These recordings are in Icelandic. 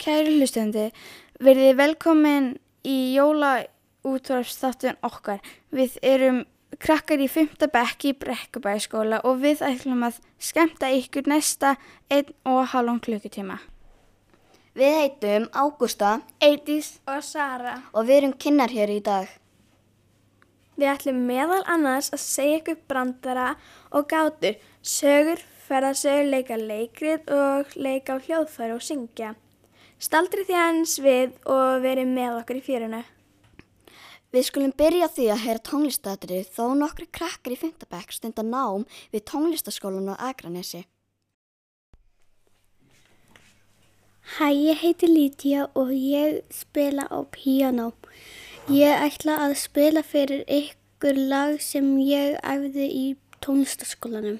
Kæri hlustendi, verðið velkomin í jólaútvarfstáttin okkar. Við erum krakkar í 5. bekk í Brekkubæskóla og við ætlum að skemta ykkur næsta einn og halvón klukkutíma. Við heitum Ágústa Eidís og Sara. og við erum kynnar hér í dag. Við ætlum meðal annars að segja ykkur brandara og gátur, sögur, ferðasögur, leika leikrið og leika á hljóðfæri og syngja. Staldri því hans við og verið með okkur í fjöruna. Við skulum byrja því að heyra tónlistatrið þó nokkru krakkar í 5. bekk stunda nám við tónlistaskólan á Akranesi. Hæ, ég heiti Lítiða og ég spila á piano. Ég ætla að spila fyrir ykkur lag sem ég æfði í tónlistaskólanum.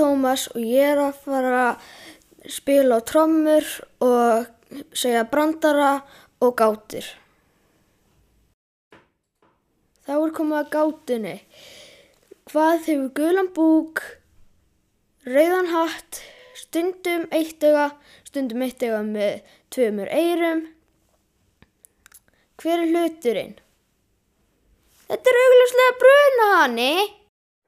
Tómas og ég er að fara að spila á trommur og segja brandara og gátir. Þá er komið að gátunni. Hvað hefur gulan búk, rauðan hatt, stundum eitt ega, stundum eitt ega með tveimur eyrum? Hver er hluturinn? Þetta er augljóslega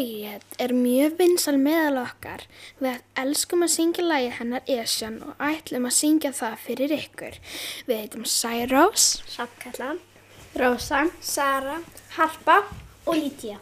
Bríett er mjög vinsal meðal okkar. Við elskum að syngja lægi hennar Esjan og ætlum að syngja það fyrir ykkur. Við heitum Særós, Hrafnkalla, Rósa Sara, Harpa og Lítiða.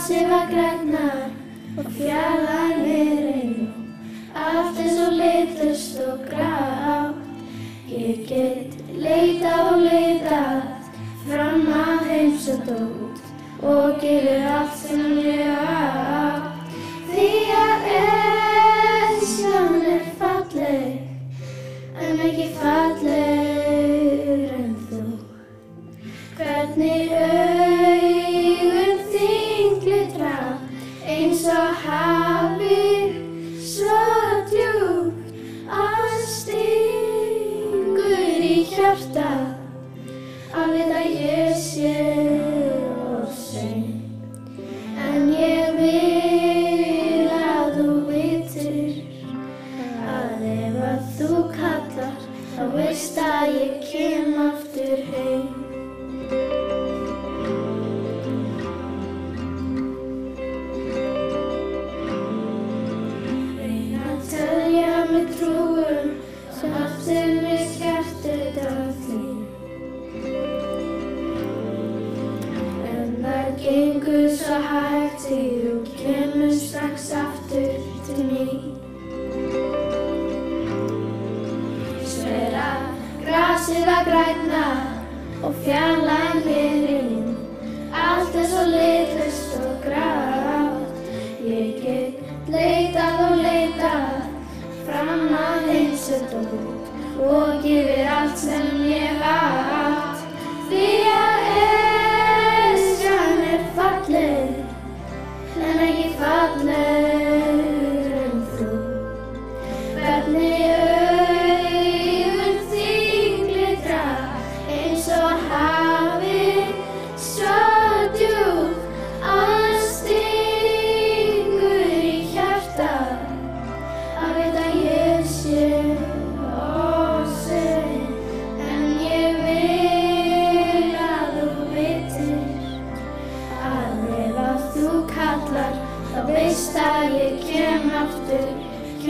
Grasið var græna og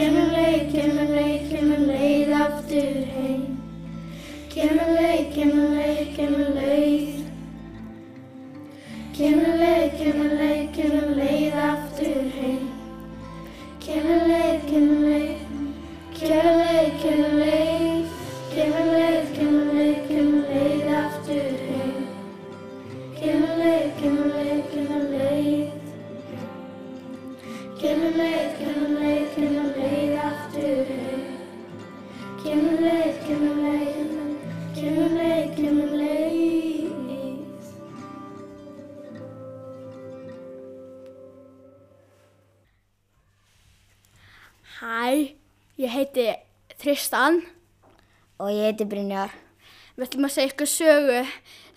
kemur leið, Og ég heiti Brynjar. Við ætlum að segja ykkur sögu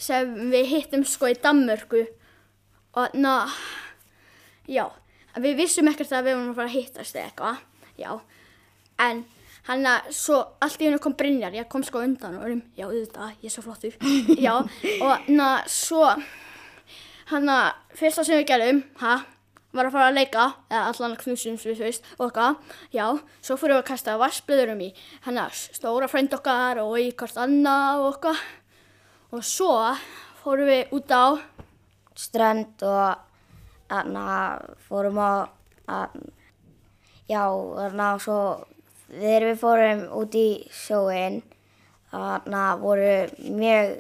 sem við hittum sko í Danmörku. Og ná, já, við vissum ekkert að við vorum að fara að hittast eða eitthvað. Já, en hann að svo allt í hennu kom Brynjar, ég kom sko undan og erum, já, auðvitað, ég er svo flottur. já, og ná, svo hann að fyrsta sem við gerðum, ha, var að fara að leika, eða allan knúsum sem við veist, og eitthvað, já, svo fórum við að kasta vassblöðurum í hann að stóra frænd okkar og í hvort annað og eitthvað. Og svo fórum við út á, Strönd og þarna fórum á, að, já, þarna svo þegar við fórum út í sjóin, þarna voru mjög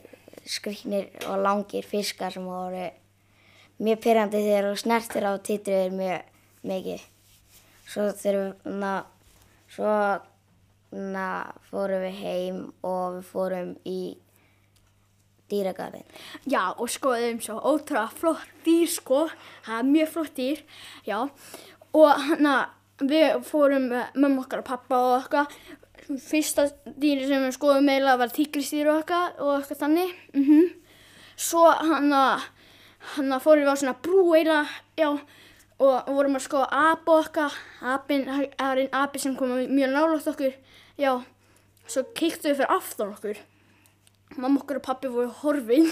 skriknir og langir fiskar sem voru mjög pyrrandi þegar þú snertir á titriður mjög mikið. Svo þegar við, na, svo na, fórum við heim og við fórum í dýragarðin. já, og skoðum svo ótrúlega flott dýr sko, það er mjög flott dýr, já. Og hann að við fórum mömmu okkar og pappa og eitthvað, fyrsta dýri sem við skoðum meila var tígristýr og eitthvað og eitthvað þannig. Mm Svo hann hann að fórum við á svona brú eiginlega, já, og vorum að skoða og eitthvað, apinn, það er einn api sem kom mjög nálátt okkur, já, svo kíktum við fyrir aftan okkur. Mamma okkur og pappi voru horfin,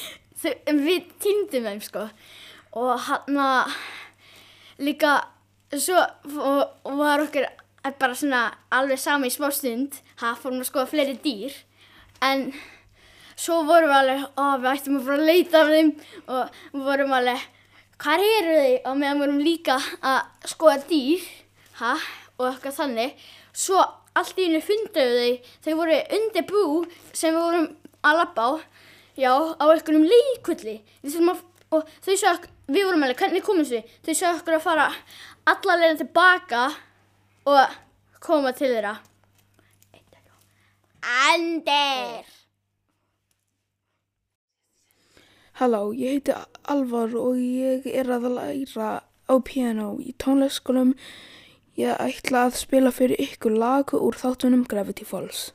en við týndum þeim sko, og hann að líka, svo var okkur bara svona alveg sami í smá stund, það fórum að skoða fleiri dýr, en svo vorum við alveg, ó, við ættum að fara að leita af þeim og við vorum alveg, hvað eru þau? Og meðan vorum líka að skoða dýr, ha, og eitthvað þannig. Svo allt í hennu funduðu þau, þau voru undir bú sem við vorum að labba á, já, á einhverjum leikulli. Og þau sagði, okkur- við vorum alveg, hvernig komumst við? Þau sagði okkur að fara alla leiðin tilbaka og koma til þeirra. Andir! Halló, ég heiti Alvar og ég er að læra á piano í tónleikskólum. Ég ætla að spila fyrir ykkur lag úr þáttunum Gravity Falls.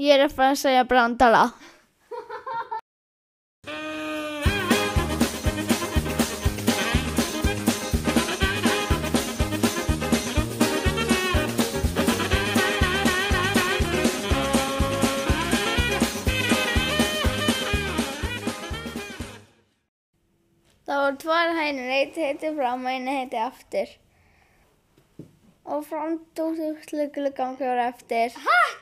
Ég er að fara að segja brandara. Það voru tvær hænur, eitt heiti fram og einu heiti aftur. Og fram dóttu sluglugang fjóra eftir. Hættur!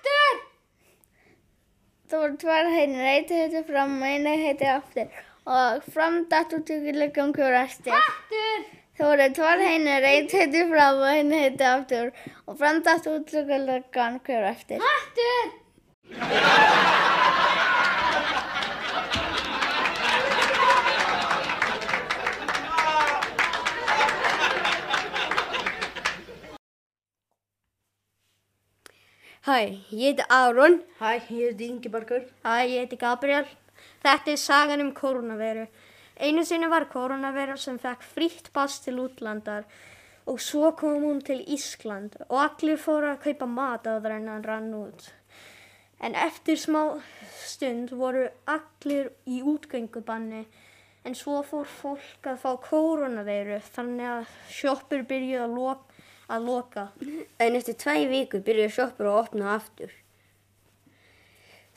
Það voru tvær hænur, eitt heiti fram og einu heiti aftur. Og fram dættu sluglugang fjóra eftir. Hættur! Það voru tvær hænur, eitt heiti fram og einu heiti aftur. Og fram dættu sluglugang fjóra eftir. Hættur! Hæ, ég heiti Aron. Hæ, ég heiti Ingeborgur. Hæ, ég heiti Gabriel. Þetta er sagan um koronaviru. Einu sinni var koronaviru sem fekk frítt bass til útlandar og svo kom hún til Ísland og allir fóru að kaupa mat áður en hann rann út. En eftir smá stund voru allir í útgöngubanni en svo fór fólk að fá koronaviru þannig að sjoppur byrjuði að loka að loka. En eftir tvæ viku byrjuði sjoppur að opna aftur.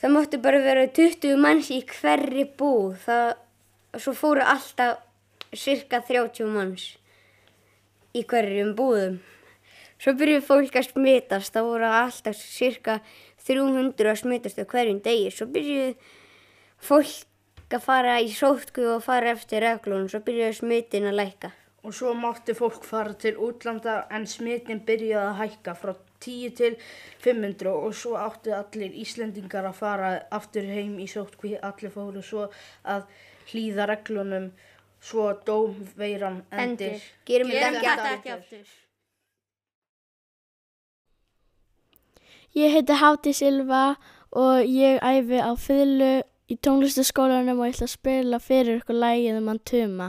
Það mótti bara vera 20 manns í hverri búð. Það, svo fóru alltaf cirka 30 manns í hverjum búðum. Svo byrjuði fólk að smitast. Það voru alltaf cirka 300 að smitast á hverjum degi. Svo byrjuði fólk að fara í sótku og fara eftir reglunum. Svo byrjuði smitin að læka. Og svo mátti fólk fara til útlanda en smitin byrjaði að hækka frá 10 til 500 og svo áttu allir Íslendingar að fara aftur heim í sótkví. Allir fóru svo að hlýða reglunum svo dómveiran endir. Endir. Gerum Gerum þetta þetta ekki ekki aftur. Ég heiti Hátti Silva og ég æfi á fylgu í tónlistaskólanum og ég ætla að spila fyrir ykkur lægið um hann Tuma.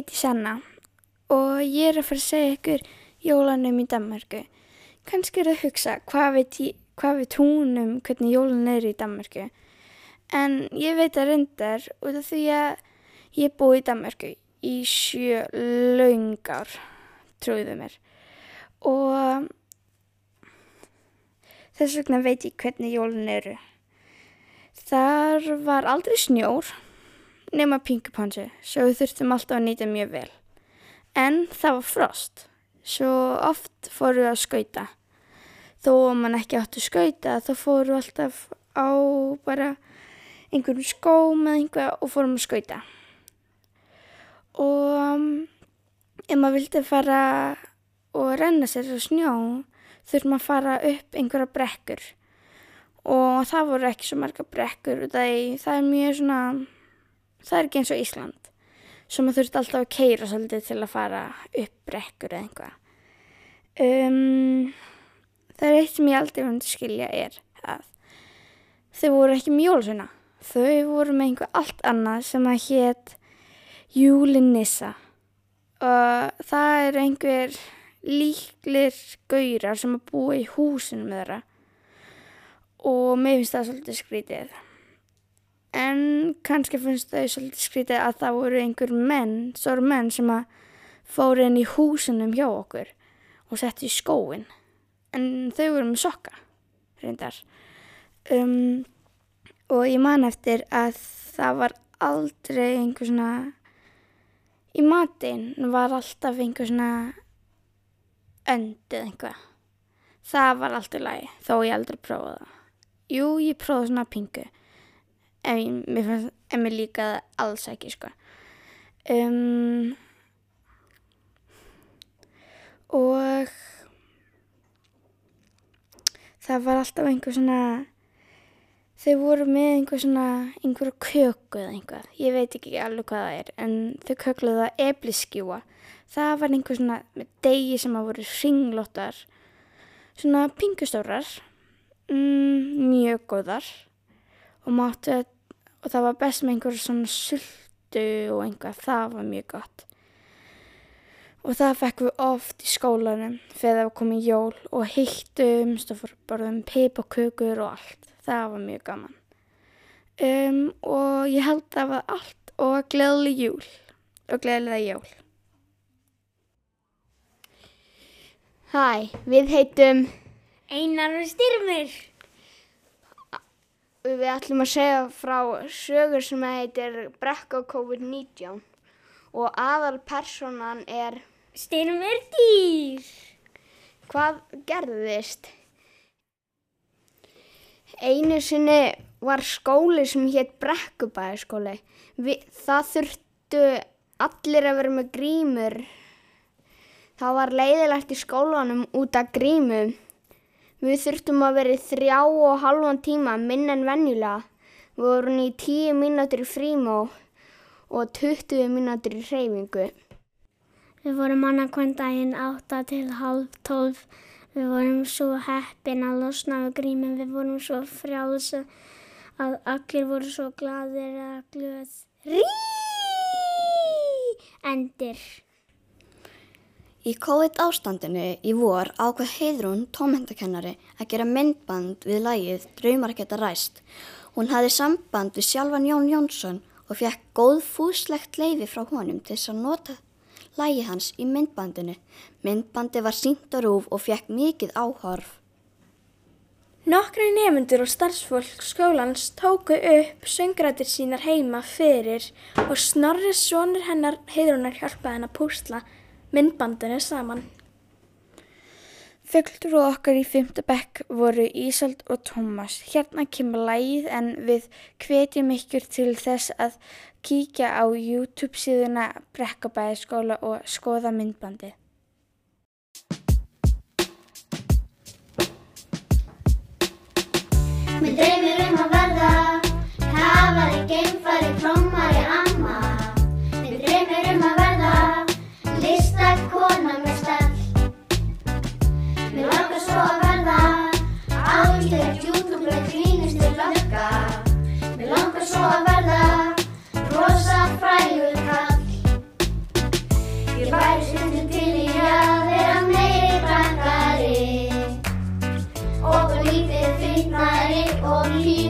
Heiti Eiti Sanna og ég er að fara að segja ykkur jólanum í Danmarku. Kannski er að hugsa hvað tí- hvað við túnum hvernig jólan er í Danmarku. En ég veit að reyndar út af því að ég búi í Danmarku í sjö laungar, trúiðu mér. Og þess vegna veit ég hvernig jólan eru. Þar var aldrei snjór nema pinkupansu, svo við þurftum alltaf að nýta mjög vel. En það var frost, svo oft fóru við að skauta. Þó að mann ekki áttu skauta, þá fóru við alltaf á bara einhverjum skóm eða einhvað og fórum að skauta. Og um, ef maður vildi fara og renna sér á snjó, þurftum að fara upp einhverja brekkur. Og það voru ekki svo marga brekkur, og það er mjög svona það er ekki eins og Ísland. svo maður þurfti alltaf að keira svolítið til að fara upp brekkur eða einhvað. Um, það er eitt sem ég aldrei vant að skilja er að þau voru ekki með jólasveina. Þau voru með einhver allt annað sem að hétt Júlinissa og það er einhver líklir gaurar sem að búa í húsinu með þeirra og mér finnst það svolítið skrítið. En kannski finnst þau svolítið skrítið að það voru einhver menn, stóru menn sem að fóru inn í húsinum hjá okkur og setti í skóin. En þau voru með sokka, reyndar. Um, og ég man eftir að það var aldrei einhver svona, í matinn var alltaf einhver svona önd eða einhvað. Það var alltaf lægi, þó ég aldrei prófaði það. Jú, ég prófaði svona pingu, en mér, fannst, en mér líkaði alls ekki, sko. Um, og það var alltaf einhver svona, þau voru með einhver svona, einhverja köku eða einhvað, ég veit ekki alveg hvað það er, en þau kökluðu það ebliskjúa. Það var einhver svona með degi sem að voru ringlóttar, svona pingustórar, mm, mjög góðar og máttu, og það var best með einhver svona sultu og einhvað, það var mjög gott. Og það fekk við oft í skólanum þegar það var komið jól og hittumst og fór borðum pipakökur og allt. Það var mjög gaman. Um, og ég held að það var allt og gleðileg jól og gleðilega jól. Hæ, við heitum Einar og styrmir. Við ætlum að segja frá sögur sem heitir Brekka COVID-19 og aðal personan er Styrmir dýr. Hvað gerðist? Einu sinni var skóli sem hétt Brekkubæðaskóli. Vi- Það þurftu allir að vera með grímur. Það var leiðilegt í skólanum út af grímu. Við þurftum að vera í þrjá og halvan tíma minn en venjulega. Við vorum í tíu mínútur í frímó og 20 mínútur í hreyfingu. Við vorum annað hvern daginn 8 til halv 12. Við vorum svo heppin að losna við grímum. Við vorum svo frjáls að allir voru svo gladir að glöð. Rí! Í COVID ástandinu í vor ákvað Heiðrún, tómhendakennari, að gera myndband við lagið Draumar geta ræst. Hún hafði samband við sjálfan Jón Jónsson og fekk góð fúslegt leifi frá honum til þess að nota lagið hans í myndbandinu. Myndbandi var sínt á rúf og fekk mikið áhorf. Nokkri nefndur og starfsfólk skólans tóku upp söngrættir sínar heima fyrir og Snorri sonur hennar heiðrunar hjálpaði henn að púsla myndbandinu saman. Og okkar í fymta bekk voru Ísald og Tómas. Hérna kemur lægið en við hvetjum ykkur til þess að kíkja á YouTube síðuna Brekkabæðaskóla og skoða myndbandið. Mér dreymir um að verða Kafari, geimfari, trómari, amma Mér dreymir um að Listakona með stell Mér langar svo að verða Algjör YouTube grínistu lögga. Mér langar svo að verða Rosa frægur kall Ég væri stundum til í að vera meiri brankari og lítið fyrnari og línu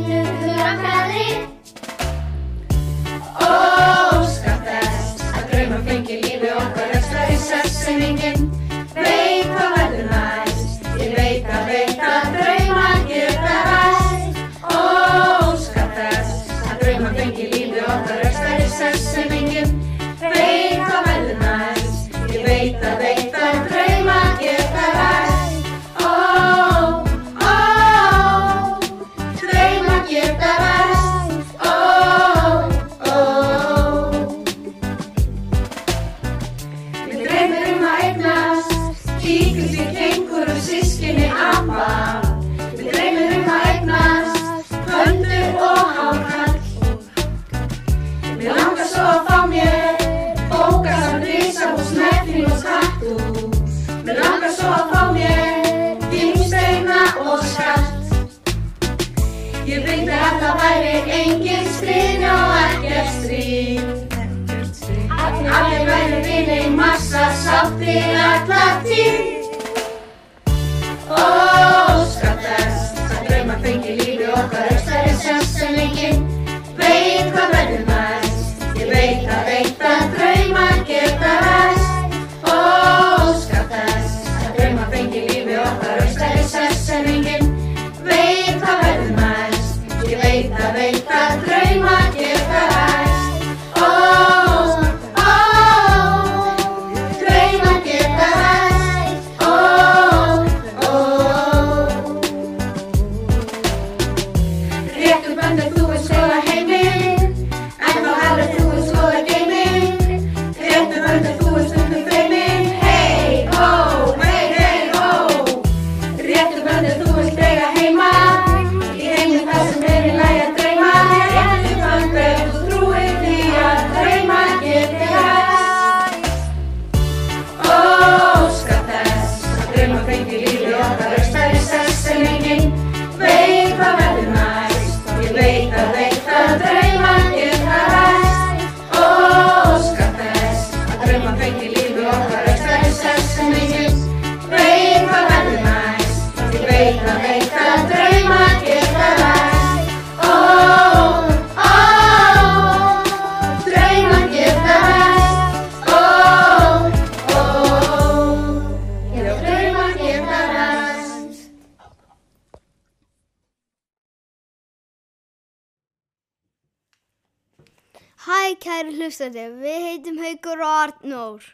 kæri hlustandi, við heitum Haugur og Arnór.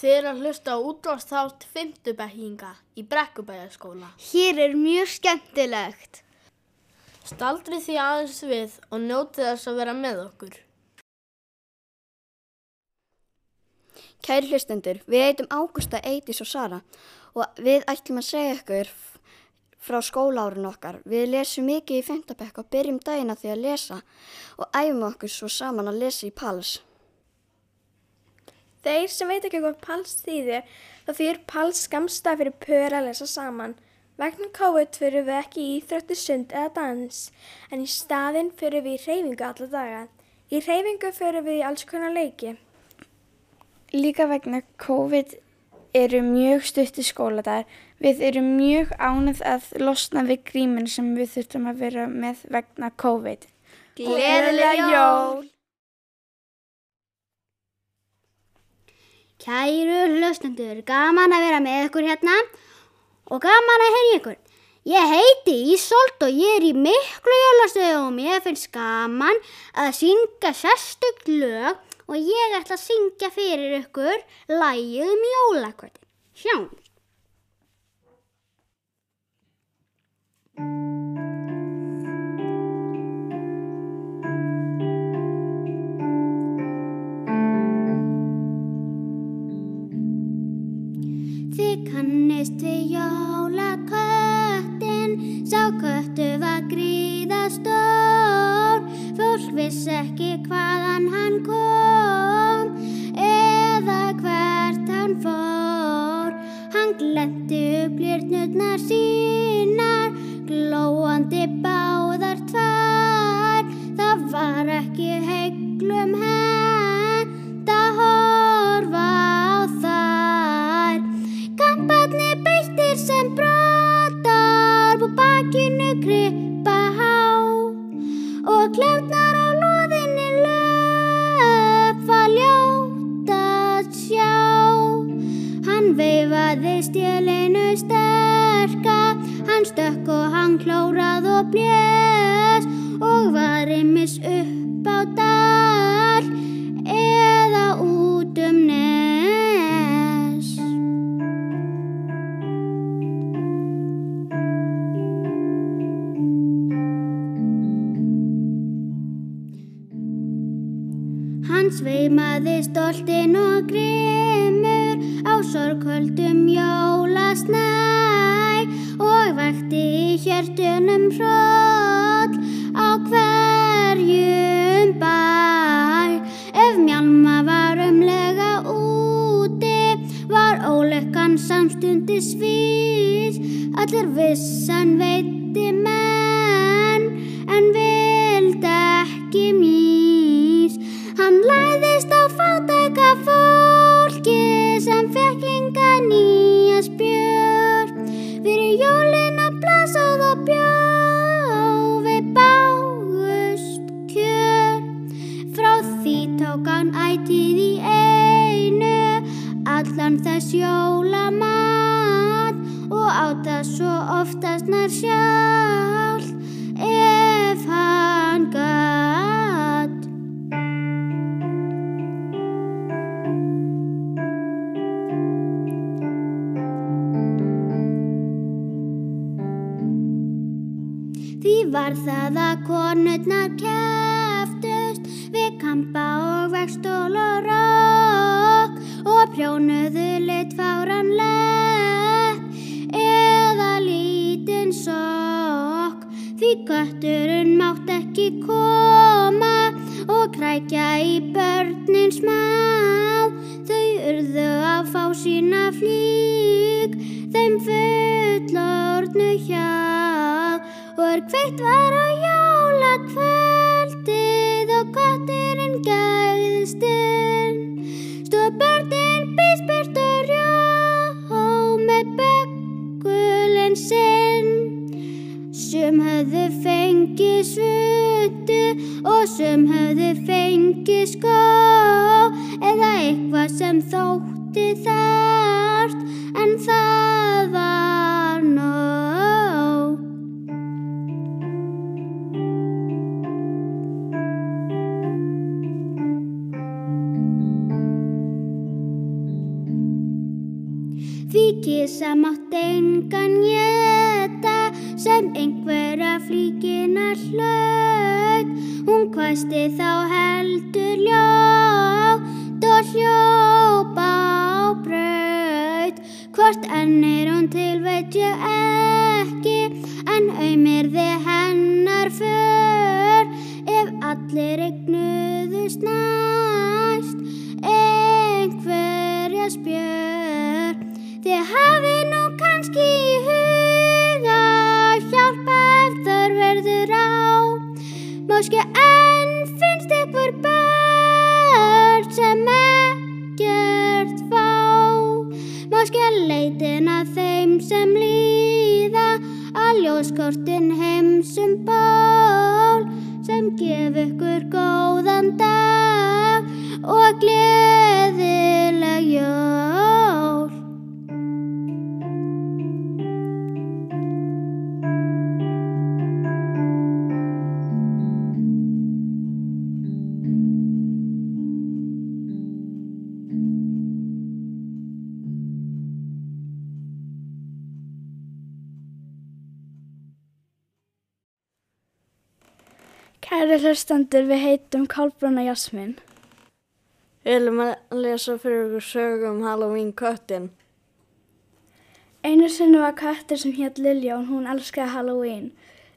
Þið eru að hlusta á útvarsþátt fimmtubekkinga í Brekkubæjarskóla. Hér er mjög skemmtilegt. Staldrið því aðeins við og njótið þess að vera með okkur. Kæri hlustendur, við heitum Ágústa, Eidís og Sara og við ætlum að segja ykkur frá skólaárun okkar. Við lesum mikið í fentabekk og byrjum daginn að því að lesa og æfum okkur svo saman að lesa í pals. Þeir sem veit ekki hvað pals þýðir, þá þýr pals skamstað fyrir pör að lesa saman. Vegna COVID fyrir við ekki í íþróttu sund eða dans, en í staðinn fyrir við í reyfingu alla daga. Í reyfingu fyrir við í alls konar leiki. Líka vegna COVID eru mjög stutti skóladagar. Við erum mjög ánægð að losna við gríminn sem við þurftum að vera með vegna COVID. Gleðileg jól! Kæru hlustendur, gaman að vera með ykkur hérna og gaman að heyra í ykkur. Ég heiti Ísolt og ég er í miklu jólastöðu og mér finnst gaman að syngja sérstök lög og ég ætla að syngja fyrir ykkur lægið um jólakvöldin. Sjáum. Þið kannist við jólaköttin, sá köttu var gríða stór. Fólk vissi ekki hvaðan hann kom eða hvert hann fór. Hann gletti upp lirnurnar sínar, glóandi báðar tvær. Það var ekki heiglum hend að horfa á þær. Kamparni beittir sem brotar og bakinu kryppa stökk og hann klórað og blés og var ymis upp á dal eða út um nes. Hann sveimaði stoltinn og grimmur á sorgköldum jólasnæ og vakti í hjörtunum hróll á hverjum bæ. Ef mjálma var umlega úti var ólökkan samstundis vís, allir vissan veiti menn en vildi ekki mís. Hann læðist á fátæka fólki allan þess jólamat og áta svo oftast nær sjálf ef hann gatt. Því var það að konurnar kæftust við kampa og vegstól og rokk og prjónuðu lit fáranlepp eða lítinn sokk. Því götturinn mátt ekki koma og krækja í börnin smá. Þau urðu að fá sína flík, þeim fullornu hjá og er kveikt var á jóla kvöldið og gottirinn gæðist inn fengið svundu og sum höfðu fengið skó eða eitthvað sem þótti þart en það var nóg. Því kisa mátt engan geta sem einhverja flíkina hlaut. Hún hvæsti þá heldur ljótt og hljópa á braut. Hvort enn er hún til veit ég ekki en aumirði hennar för ef allir egnuðust næst einhverja spjör. Þið hafi nú kannski í huga Máski enn finnst ykkur börn sem ekkert fá. Máski leitin að þeim sem líða að ljóskortin heimsum ból sem gef ykkur góðan dag og gleðileg jól. Kæri hlustendur, við heitum Kolbrúna Jasmín. Við viljum að lesa fyrir ykkur sögu um Halloween köttin. Einu sinni var köttur sem hétt Lilja og hún elskaði Halloween.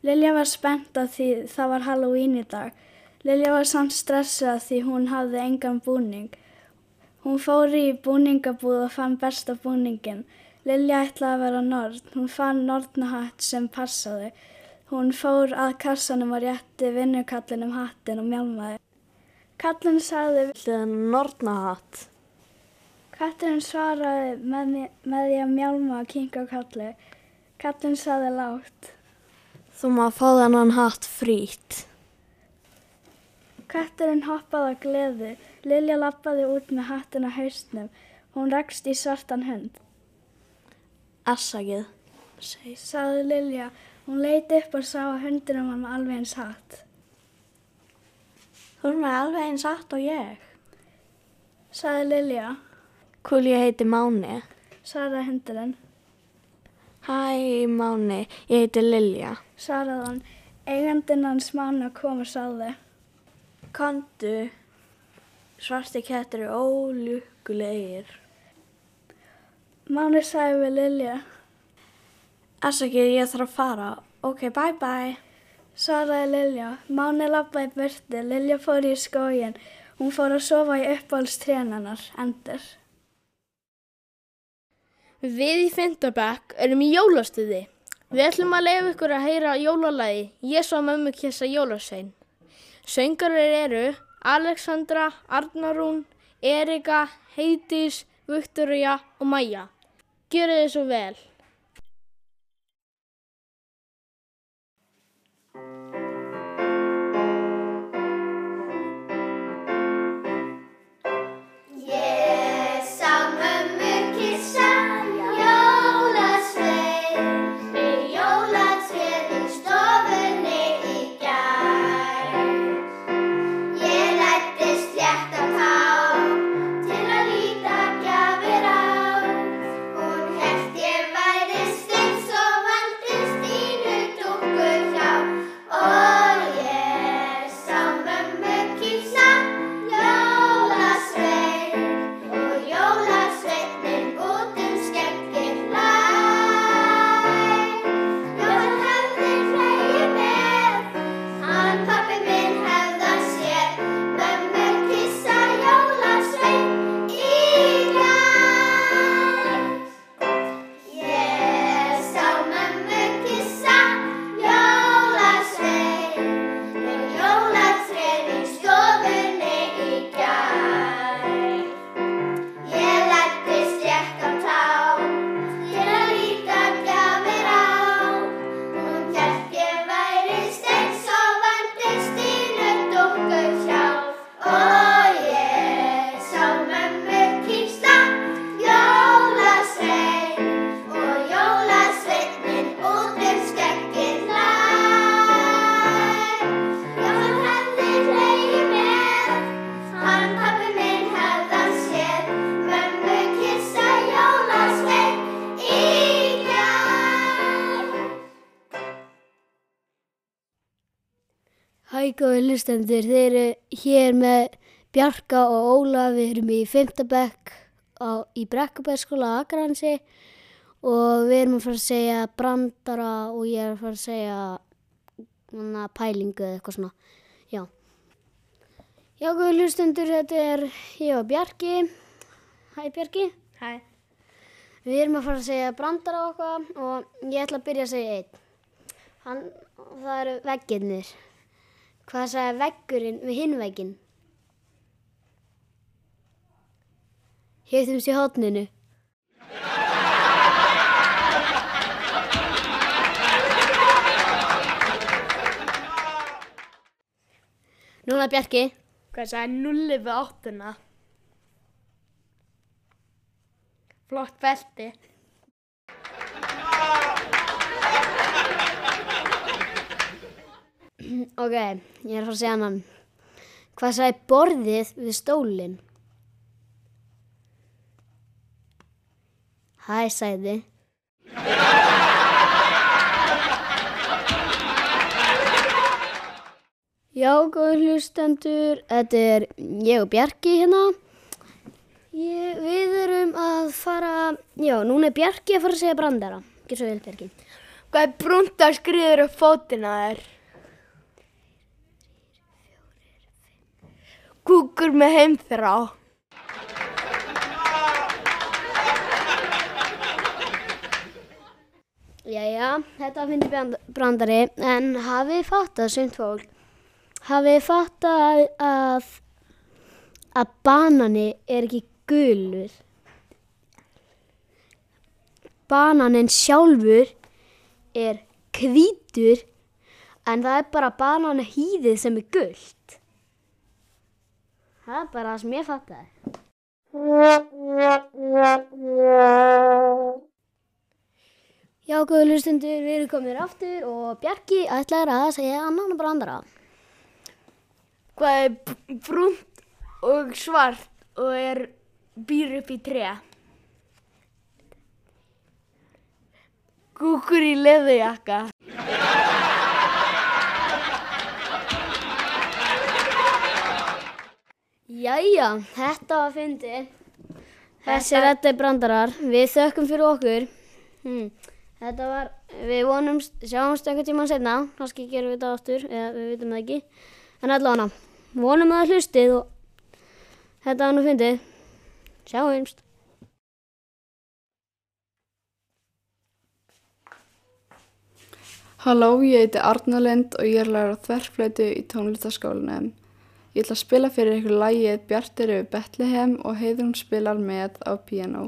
Lilja var spennt að því það var Halloween í dag. Lilja var samt stressað því hún hafði engan búning. Hún fór í búningabúð og fann besta búningin. Lilja ætlaði að vera nord. Hún fann nordnahatt sem passaði. Hún fór að kassanum og rétti vinnukallin um hattin og mjálmaði. Kallin sagði Viltu nornahatt? Katturinn svaraði með, með því að mjálma og kinka á kalli. Kallin sagði lágt. Þú maður fá þennan hatt frít. Katturinn hoppaði á gleði. Lilja lappaði út með hattin á haustnum. Hún rakst í svartan hund. Assakið, sagði Lilja. Hún leiti upp og sá að hundinum var með alveg eins hatt. Þú er með alveg eins hatt og ég. Sagði Lilja. Kúl ég heiti Máni. Svaraði hundurinn. Hæ Máni, ég heiti Lilja. Svaraði hann. Eigandinn hans Máni kom og sáði. Kondu, svarti kettir eru ólukkulegir. Máni sagði við Lilja. Assakið, ég þarf að fara. Ok, bye bye. Svaraði Lilja. Máni lappaði burti. Lilja fór í skógin. Hún fór að sofa í uppáhaldstrénanar, endur. Við í Fyndabæk erum í jólastuði. Við ætlum að leiða ykkur að heyra jólalagi Ég svo mömmu kissa jólasvein. Söngarir eru Alexandra, Arnarún, Erika, Heidís, Viktoria og Maja. Gjörðu þið svo vel. Hlustendur, þeir eru hér með Bjarka og Óla, við erum í 5. bekk á, í Brekkubæðskóla Akransi og við erum að fara að segja brandara og ég er að fara að segja pælingu eða eitthvað svona, já. Já góði hlustendur, þetta er ég og Bjarki, hæ Bjarki. Hæ. Við erum að fara að segja brandara okkar og ég ætla að byrja að segja einn. Hann, það eru vegginnir. Hvað sagði veggurinn við hinn vegginn? Héttumst í hotninu. Núna Bjarki. Hvað sagði nulli við áttuna? Flott belti. Ok, ég er að fara að segja hann. Hvað sagði borðið við stólinn? Hæ, sagði. Já, góður hlustendur, þetta er ég og Bjarki hérna. Ég, við erum að fara, já, núna er Bjarki að fara að segja brandara. Gjör svo vel, Bjarki. Hvað er brúnt að skriður upp fótina þér? Kúkur með heimþrá. Jæja, þetta finnir brand- brandari, en hafið þið fattað, sumt fólk, hafið þið fattað að, að banani er ekki gulur. Bananin sjálfur er hvítur, en það er bara bananahýðið sem er gult. Það er bara það sem ég fattaði. Já, góðu hlustundur, við erum komin aftur og Bjarki ætlar að segja annan brandara. Hvað er brúnt og svart og er býr upp í tre? Kúkur í leðujakka. Jæja, þetta var fyndið. Þessi þetta er brandarar. Við þökkum fyrir okkur. Hmm. Þetta var, við vonum, sjáumst einhvern tíma setna. Kannski gerum við þetta áttur, eða við vitum það ekki. En allavega, vonum að það hlustið og þetta var nú fyndið. Sjáumst. Halló, ég heiti Arna Lind og ég er að læra á þverflötu í tónlistaskólanum. Ég ætla að spila fyrir ykkur lægið Bjartir yfir Betlehem og Heiðrún spilar með á piano.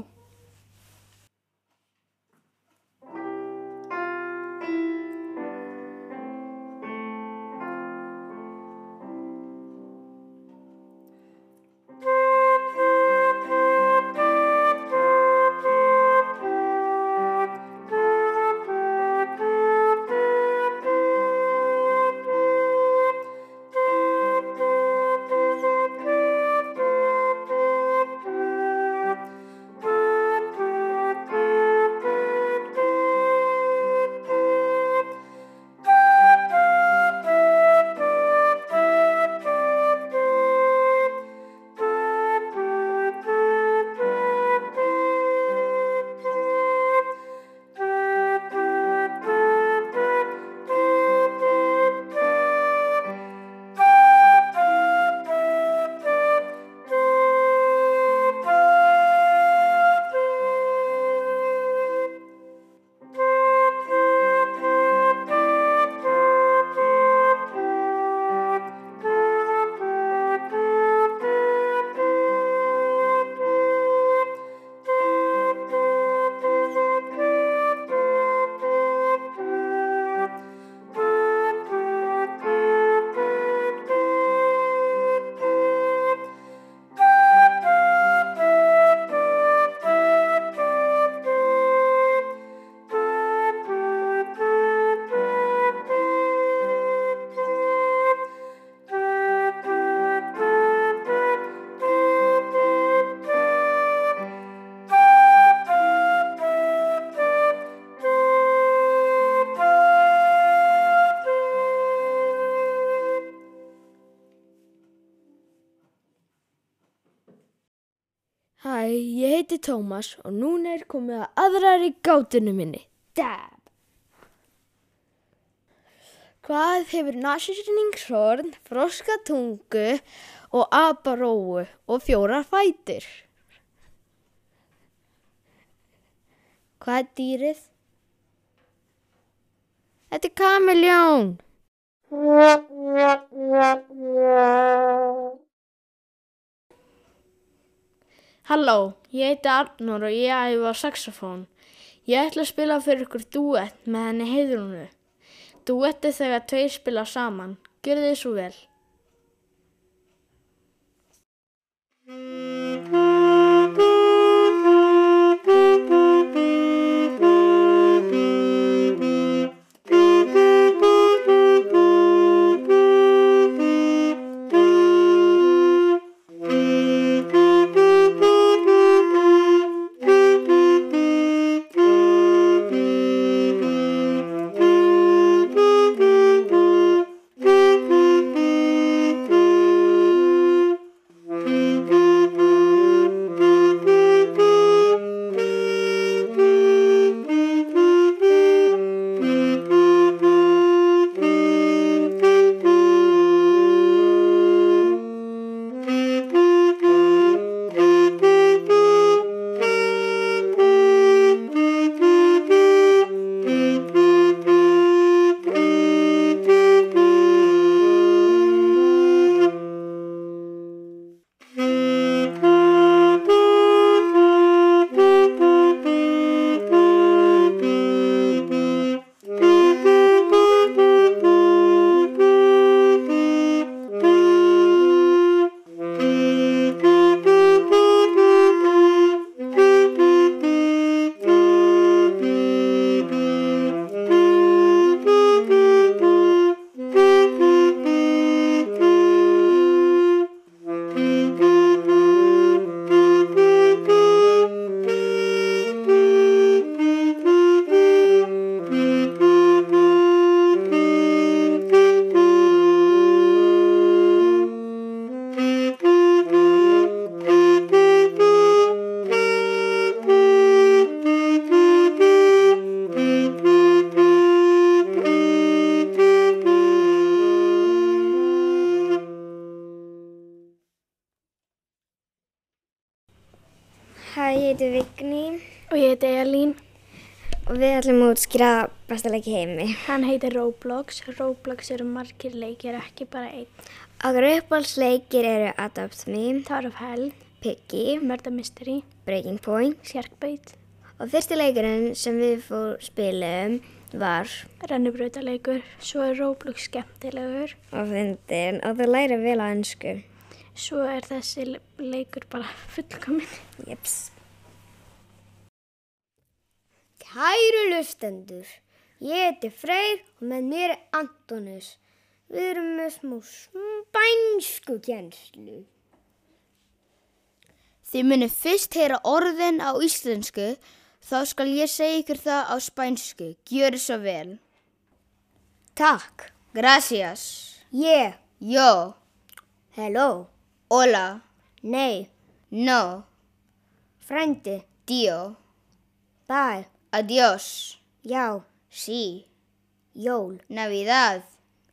Heiti Tómas og núna er komið að aðrari gátunum minni. Dab! Hvað hefur nasýrningshorn, froskatungu og aparóu og fjórar fætur? Hvað er dýrið? Þetta er kamiljón. Halló, ég heiti Arnur og ég æfi á saxofón. Ég ætla að spila fyrir ykkur duett með henni heiðrúnu. Duett er þegar tveir spila saman. Gjör þið svo vel. Við ætlum að útskýra besta leiki heimi. Hann heitir Roblox. Roblox eru margir leikir, ekki bara einn. Okkar uppáhaldsleikir eru Adopt Me, Tower of Hell, Piggy, Murder Mystery, Breaking Point. Sharkbait, Og fyrsti leikurinn sem við fór spilum var rennubrautaleikur, svo er Roblox skemmtilegur, og fyndin og það læra vel á ennsku. svo er þessi le- leikur bara fullkominn. Jeps. Kæru lustendur, ég heiti Freyr og með mér er Antonus. Við erum með smá spænsku kjenslu. Þið munið fyrst heyra orðin á íslensku, þá skal ég segja ykkur það á spænsku. Gjöru svo vel. Takk. Gracias. Ég. Yo. Hello. Hola. Nei. No. Frændi. Tío. Bye. Adiós. Já. Sí. Jól. Navidad.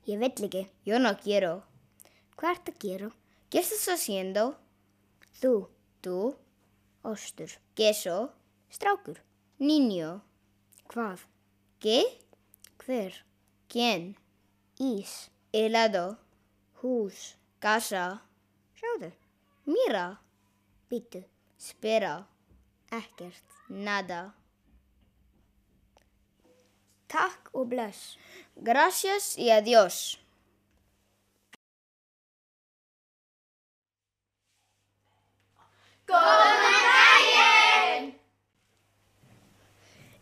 Ég vill ekki. Yo no quiero. Hvað ert að gera? ¿Qué estás haciendo? Þú. Tú. Ostur. Queso. Strákur. Niño. Hvað? ¿Qué? Hver? ¿Quién? Ís. Helado. Hús. Casa. Sjáðu. Mira. Býtu. Espera. Ekkert. Nada. Takk og bless. Gracias y adiós.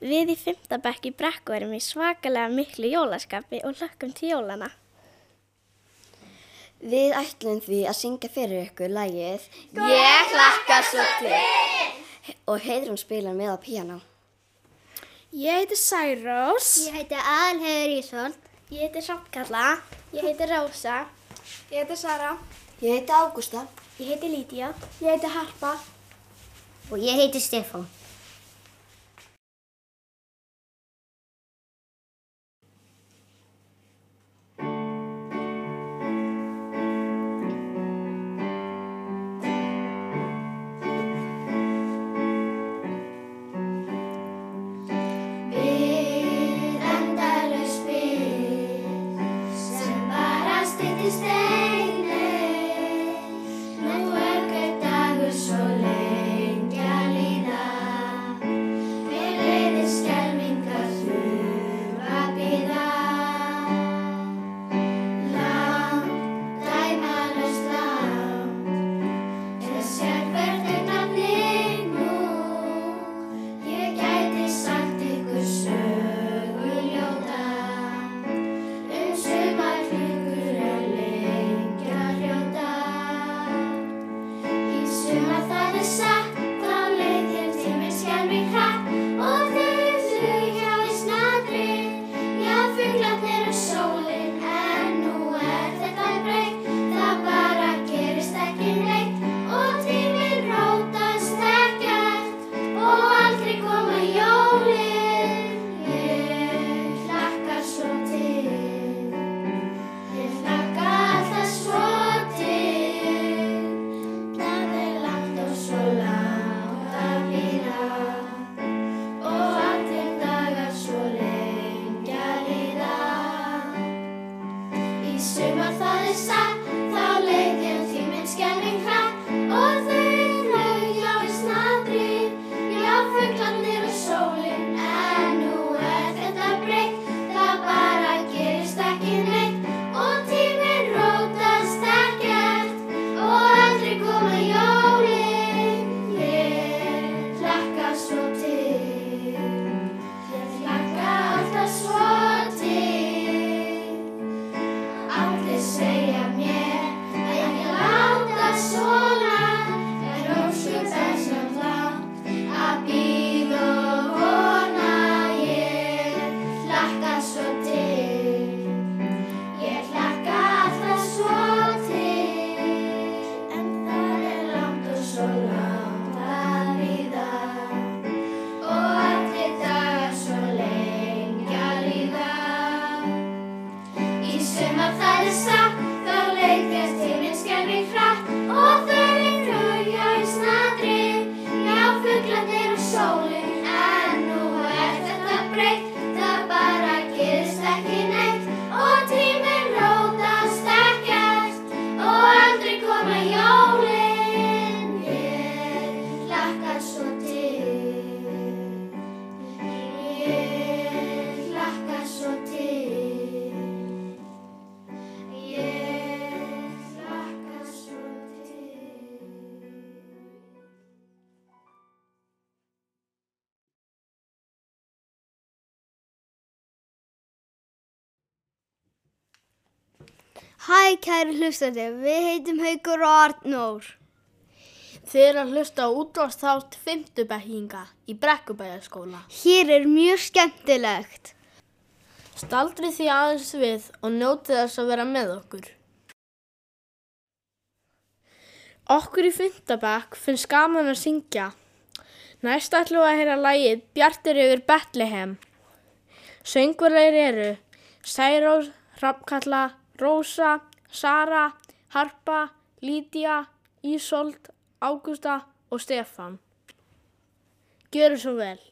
Við í fymtabekk í brekku erum í svakalega miklu jólaskapi og hlökkum til jólana. Við ætlum því að syngja fyrir ykkur lagið Ég hlakka svo til. og Heiðrún spilar með á píanó. Ég heiti Særós. Ég heiti Alheður Ísvold. Ég heiti Samkalla. Ég heiti Rósa. Ég heiti Sara. Ég heiti Ágústa. Ég heiti Lídia. Ég heiti Harpa. Og ég heiti Stefán. kæru hlustandi, við heitum Haugur og Arnór. Þið eru að hlusta á útráðstátt 5. bekkinga í Brekkubæðaskóla. Hér er mjög skemmtilegt. Staldri því aðeins við og njótið þess að vera með okkur. Okkur í 5. bekk finnst gaman að syngja. Næst ætlum við að heyra lægið Bjartir yfir Betlehem. Söngverðar eru Særól, Rappkalla, Rósa, Sara, Harpa, Lídia, Ísolt, Ágústa og Stefan. Gjöru svo vel.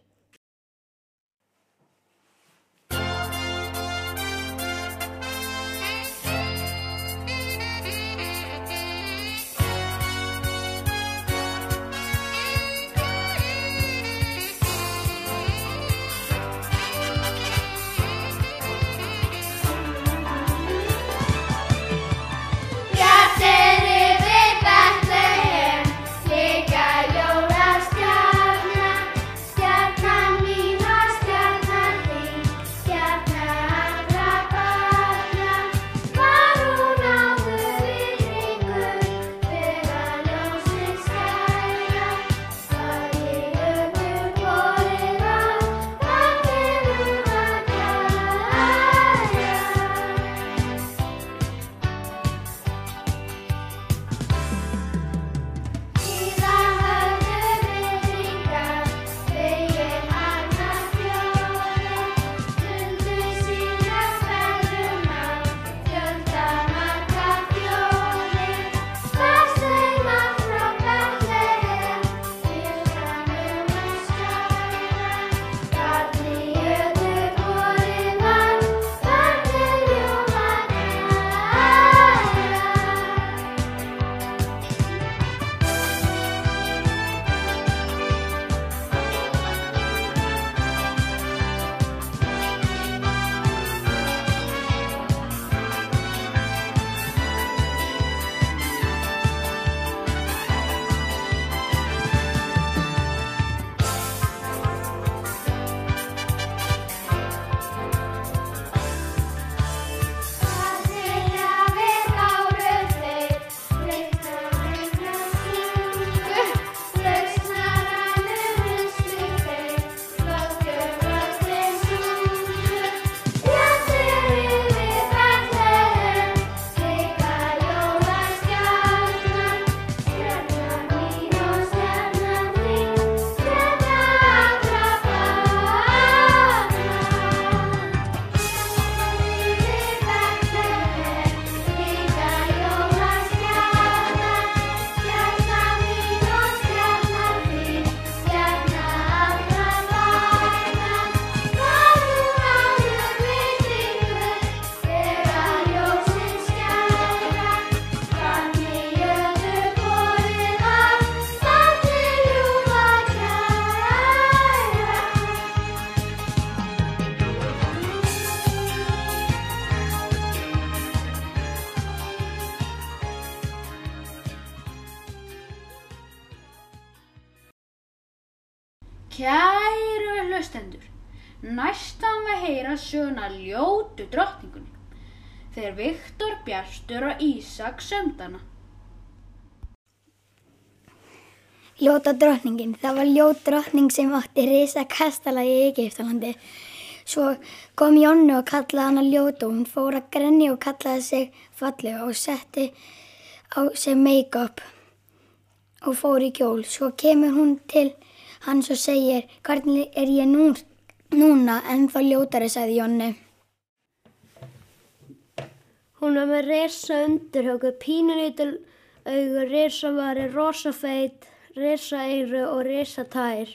Söguna ljótu drottningunni þegar Viktor Bjarstur og Ísak sömdana. Ljóta drottningin. Það var ljót drottning sem átti risa kastala í Egiptalandi. Svo kom Jónni og kallaði hana ljóta og hún fór að grenni og kallaði sig fallega og setti á sig make-up og fór í kjól. Svo kemur hún til hans og segir, hvernig er ég nú, núna en þá ljótari, sagði Jónni. Hún var með resa undirhjóku, pínulítil augur, resa vari, rosa feit, resa eyru og resa tær.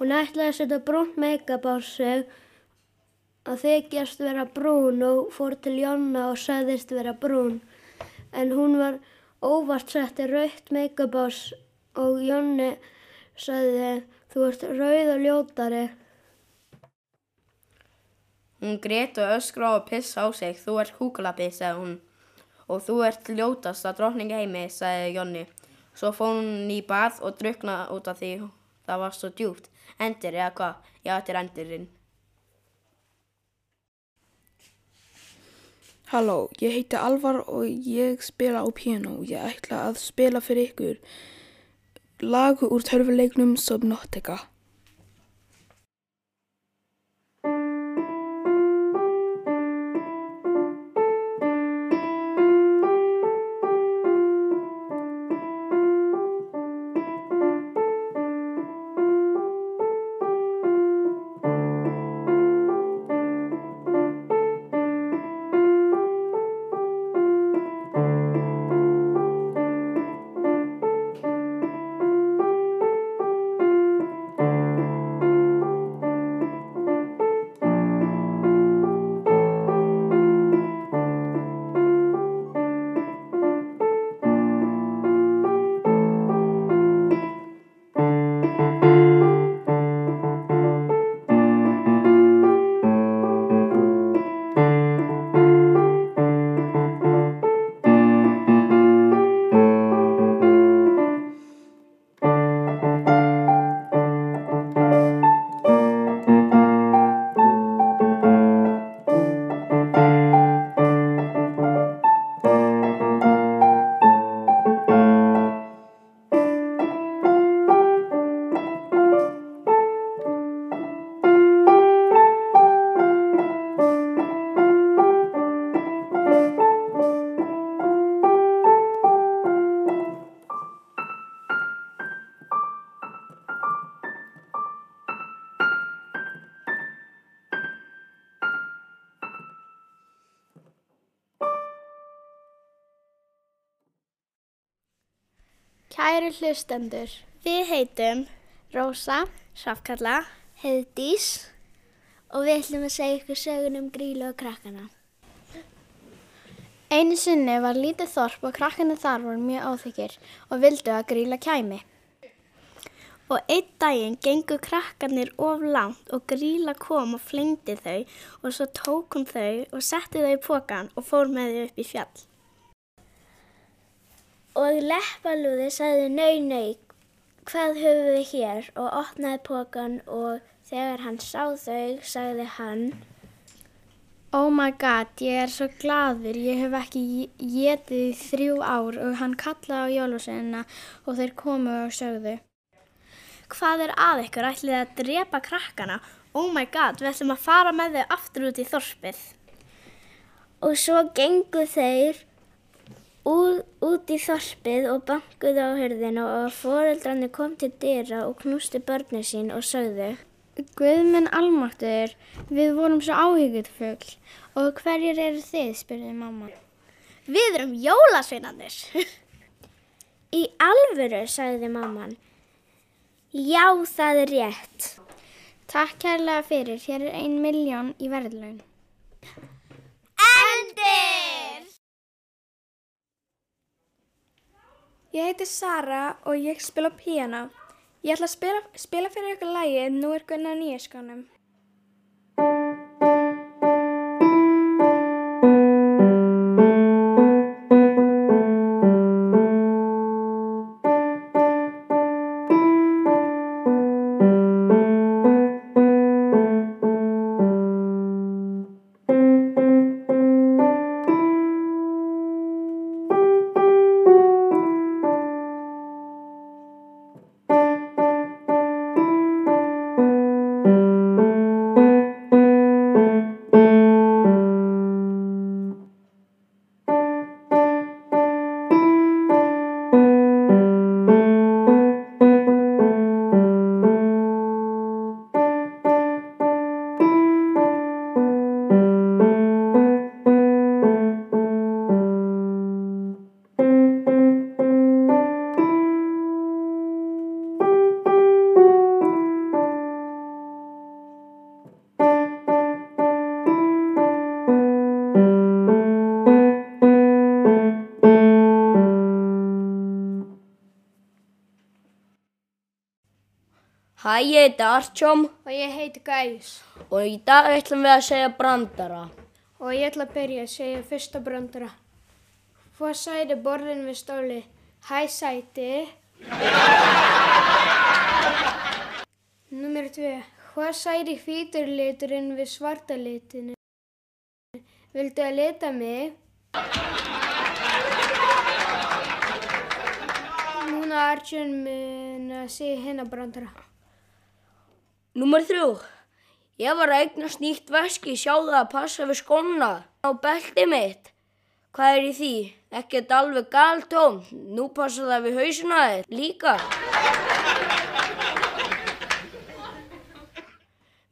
Hún ætlaði að setja brúnt make-up á sig að þykjast vera brún og fór til Jonna og sagðist vera brún. En hún var óvart setti rautt make-up á sig og Jonni sagði þú ert rauð og ljótari. Hún grét og öskra og pissa á sig. Þú ert kúkulabbi, sagði hún. Og þú ert ljótasta drottning heimi, sagði Jonni. Svo fór hún í bað og druknaði út af því það var svo djúpt. Endir eða hvað? Já, þetta er endirinn. Halló, ég heiti Alvar og ég spila á piano. Ég ætla að spila fyrir ykkur lag úr törfuleiknum Subnautica. Hlustendur, við heitum Rósa, Hrafkalla, Heiðdís og við ætlum að segja ykkur sögun um grílu og krakkana. Einu sinni var lítið þorp og krakkana þar voru mjög áþykir og vildu að gríla kæmi. Og einn daginn gengur krakkarnir of langt og gríla kom og flengdi þau og svo tók hún þau og setti þau í pokan og fór með þau upp í fjall. Og leppalúði sagði nau nau, hvað höfum við hér og opnaði pokan og þegar hann sá þau sagði hann Oh my god, ég er svo gladur, ég hef ekki getið í þrjú ár og hann kallaði á jólusveina og þeir komu og sögðu Hvað er að ykkur, ætlið að drepa krakkana? Oh my god, við ætlum að fara með þau aftur út í þorpið. Og svo gengu þeir út, í þorpið og bankuðu á hörðinu og foreldrarnir kom til dyra og knústi börnir sín og sögðu Guðmenn almáttur, við vorum svo áhyggjutfugl og hverjir eru þið, spurði mamma. Við erum jólasveinanir. Í alvöru, sagði mamman. Já, það er rétt. Takk kærlega fyrir, hér er ein miljón í verðlaun. Endir! Ég heiti Sara og ég spila piano. Ég ætla að spila, spila fyrir ykkur lægi Nú er Gunnar nýjaskánum. Hæ, ég heiti Artjóm Og ég heiti Gæs. og í dag ætlum við að segja brandara. Og ég ætla að byrja að segja fyrsta brandara. Hvað sæti borðin við stóli? Hæ sæti. Númer 2. Hvað sæti hvítur liturinn við svarta litinu? Vildu að lita mig? Núna Arjun mun að segja hennar brandara. Númer þrjú. Ég var að eignast nýtt veski, sjáðu að passa við skona á belti mitt. Hvað er í því? Ekkert alveg galtóm. Nú passa það við hausina þér líka.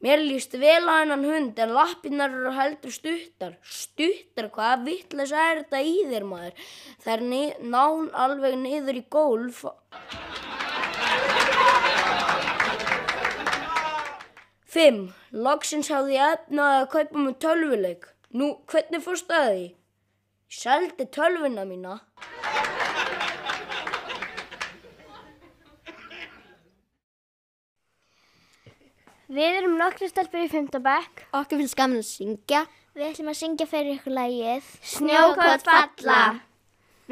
Mér líst vel á hennan hund en lappinnar eru heldur stuttar. Stuttar? Hvaða vittlega er þetta í þér maður? Það er nán alveg niður í gólf. Fimm. Loksins hafði ég efnaði að kaupa mig tölvuleik. Nú, hvernig fórstu að því? Ég seldi tölvuna mína. Við erum nokkru stelpur í fymtabæk. Okkur finnst gaman að syngja. Við ætlum að syngja fyrir ykkur lægið Snjókorn falla.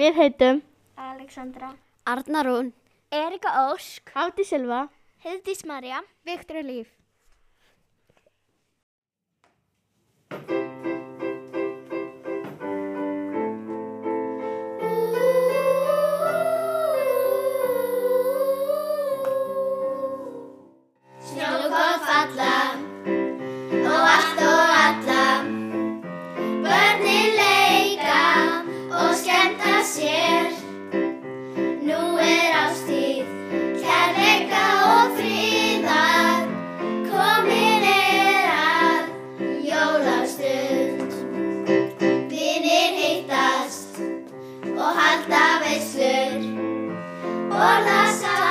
Við heitum Alexandra Arna Rún. Erika Ósk Hátti Silva. Heiðdís Marja Viktor Líf Toprakta besler. Orada sağ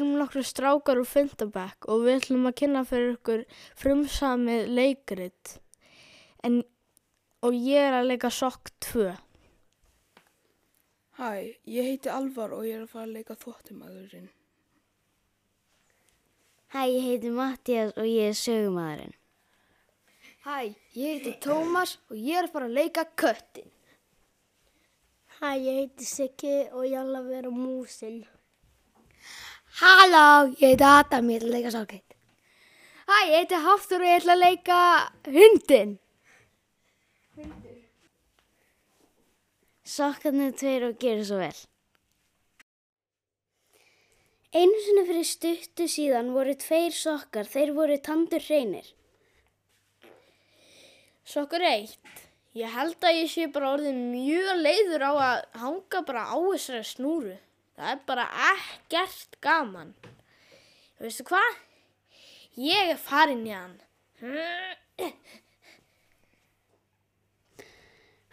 erum nokkru strákar úr Fyndabæk og við ætlum að kynna fyrir ykkur frumsamið leikrit. En, og ég er að leika sokk 2. Hæ, ég heiti Alvar og ég er að fara að leika þvottumæðurinn. Hæ, ég heiti Mattias og ég er sögumæðurinn. Hæ, ég heiti Tómas og ég er að fara að leika köttin. Hæ, ég heiti Siggi og ég ætla að vera músin. Halló, ég heiti Adam, ég ætla að leika sálkeitt. Hæ, ég heiti Hafþór og ég ætla að leika hundin. Sokkarnir tveir og gerir svo vel. Einu sinni fyrir stuttu síðan voru tveir sokkar, þeir voru tandur hreinir. Sokkur 1. Ég held að ég sé bara orðin mjög leiður á að hanga bara á þessari snúru. Það er bara ekkert gaman. Veistu hvað? Ég er farin í hann.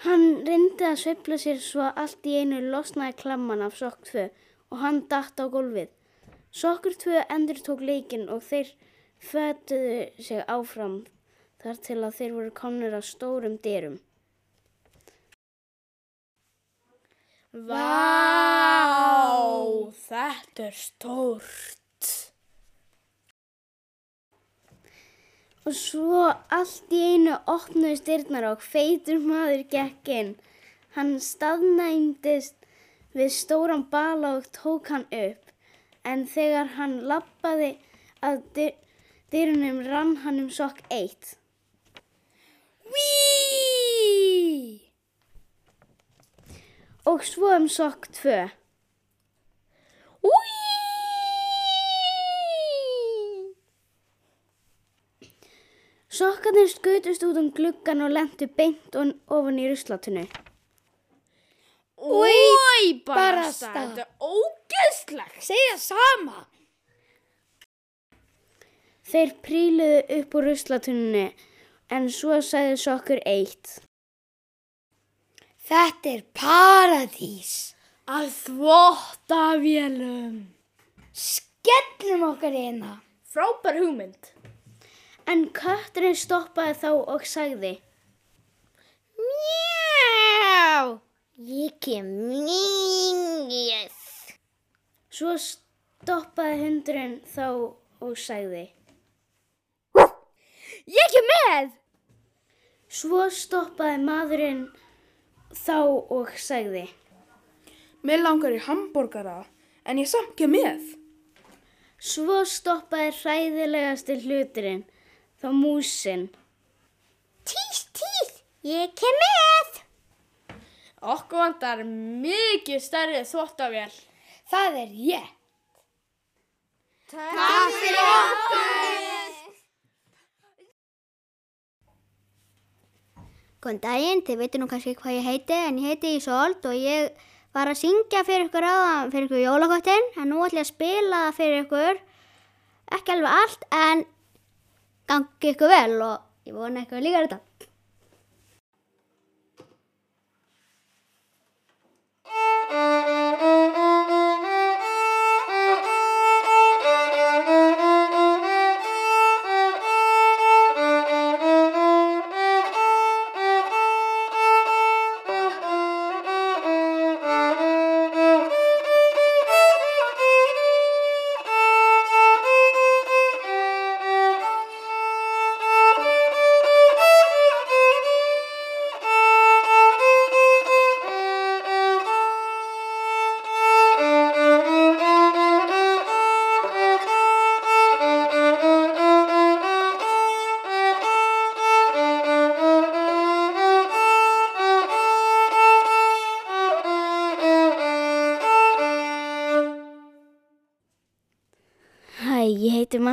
Hann reyndi að sveifla sér svo allt í einu losnaði klamman af sokk 2 og hann datt á gólfið. Sokkur 2 endur tók leikinn og þeir fötuðu sig áfram þar til að þeir voru komnir á stórum dyrum. Vá, þetta er stórt. Og svo allt í einu opnuðist dyrnar og feitur maður gekk inn. Hann staðnæmdist við stóran bala og tók hann upp. En þegar hann lappaði að dy- dyrunum rann hann um sokk eitt. Wíííí! Og svo um sokk tvö. Sokkarnir skutust út um gluggan og lentu beint ofan í ruslatunnu. Új, barasta. Þetta er ógeðslegt. Segja sama. Þeir príluðu upp úr ruslatunni en svo sagði sokkur eitt. Þetta er paradís. Að þvotta vélum. Skellum okkar í hérna. Frábær hugmynd. En kötturinn stoppaði þá og sagði. Mjá, ég kem mingið. Svo stoppaði hundurinn þá og sagði. Ég kem með. Svo stoppaði maðurinn þá og sagði. Mér langar í hambúrgara, en ég samt ekki með. Svo stoppaði hræðilegasti hluturinn, þá músin. Tís, tís, ég kem með. Okkur vantar mikið stærri þvottavél. Það er ég. Takk fyrir okkur. Góðan daginn, þið veitum nú kannski hvað ég heiti, en ég heiti Ísolt og ég var að syngja fyrir ykkur áðan, fyrir ykkur jólakottin, en nú ætlum ég að spila fyrir ykkur, ekki alveg allt, en gangi ykkur vel og ég vona ykkur líka þetta. Hæ,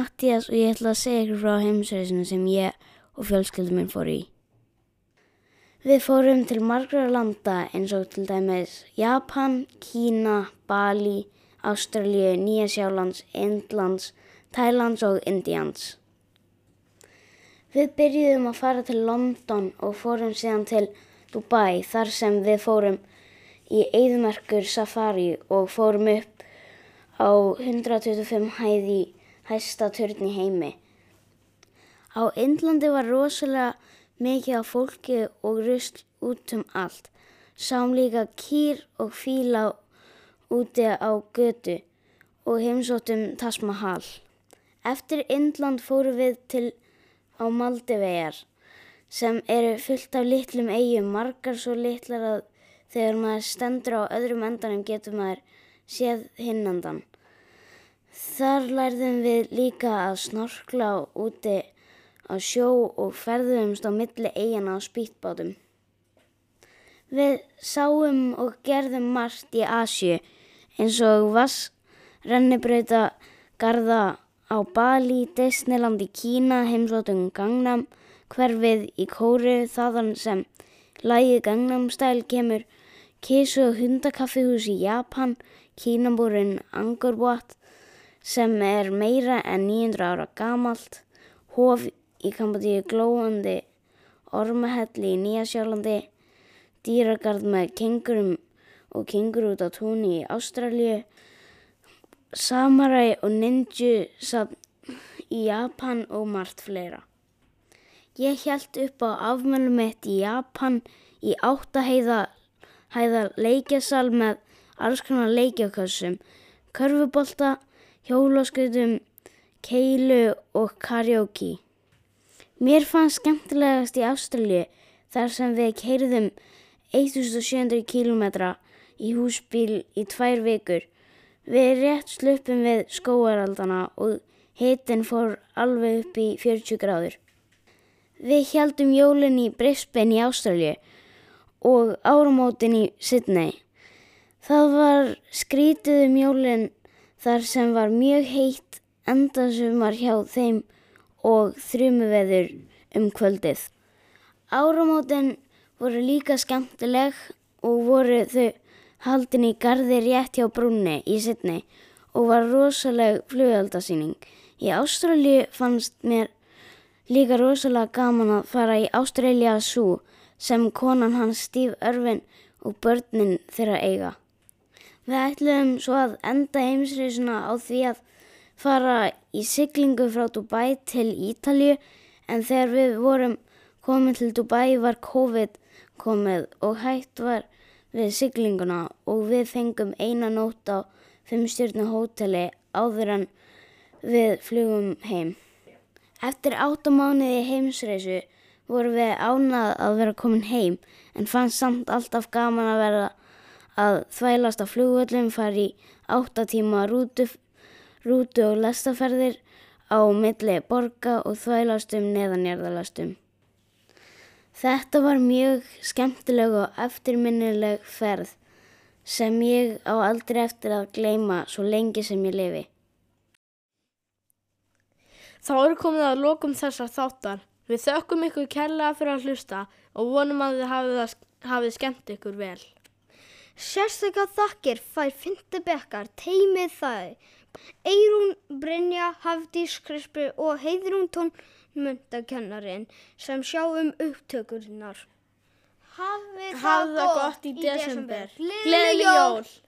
Mattias og ég ætla að segja ykkur frá heimsreisinu sem ég og fjölskyldum minn fór í. Við fórum til margra landa eins og til dæmis Japan, Kína, Bali, Ástralíu, Nýjasjálands, Indlands, Thailands og Indians. Við byrjuðum að fara til London og fórum síðan til Dubai þar sem við fórum í eðmerkur safari og fórum upp á 125 hæði hæsta törn í heimi. Á Indlandi var rosalega mikið af fólki og rusl út um allt. Sáum líka kýr og fíla úti á götu og heimsóttum Taj Mahal. Eftir Indland fórum við til á Maldivegar sem eru fullt af litlum eigum, margar svo litlar að þegar maður stendur á öðrum endanum getur maður séð hinnandan. Þar lærðum við líka að snorkla úti á sjó og ferðumst á milli eigana á spýtbátum. Við sáum og gerðum margt í Asju eins og vass, rennibrauta, garða á Bali, Disneyland í Kína, heimsóttum Gangnam, hverfið í Kóru, þaðan sem lægið Gangnam Style kemur, kísu og hundakaffihús í Japan, kínabúrin Angkor Wat sem er meira en 900 ára gamalt, hof í Kambodíu glóandi ormahelli í Nýjasjálandi, dýragarð með kengurum og kengur út á túni í Ástralju, samaræ og ninju safn í Japan og margt fleira. Ég held upp á afmælum mitt í Japan í áttaheiða hæða leikjasal með alls konar leikjakössum, körfubolta, hjólaskutum, keilu og karaoke. Mér fannst skemmtilegast í Ástralju þar sem við keirðum 1700 km í húsbíl í tvær vikur. Við rétt sluppum við skóaraldana og hitin fór alveg upp í 40 gráður. Við heldum jólinn í Brisbane í Ástralju og áramótin í Sydney. Það var skrítið um jólinn þar sem var mjög heitt endasumar hjá þeim og þrjumuveður um kvöldið. Áramótin voru líka skemmtileg og voru þau haldin í gardi rétt hjá brúnni í Sydney og var rosaleg flugöldasýning. Í Ástralju fannst mér líka rosalega gaman að fara í Australia Zoo sem konan hans Steve Irwin og börnin þeirra eiga. Við ætluðum svo að enda heimsreysuna á því að fara í siglingu frá Dubai til Ítalju en þegar við vorum komið til Dubai var COVID komið og hægt var við siglinguna og við fengum eina nótt á fimmstjórnu hóteli áður en við flugum heim. Eftir áttamániði heimsreysu vorum við ánað að vera komin heim en fannst samt alltaf gaman að vera að þvælast á flugvöllum, fara í áttatíma rútu, rútu og lestaferðir á milli borga og þvælast um neðanjörðalastum. Þetta var mjög skemmtileg og eftirminnileg ferð sem ég á aldrei eftir að gleima svo lengi sem ég lifi. Þá eru komið að lokum þessar þáttar. Við þökkum ykkur kærlega fyrir að hlusta og vonum að þið hafið, hafið skemmt ykkur vel. Sérstakar þakkir fær Fintabekar, teimið þær, Eirún Brynja, Hafdís Krispur og Heiðrún tónmöndakennarin sem sjá um upptökurinnar. Hafið það, það gott í, í desember. desember. Gleðli jól! jól.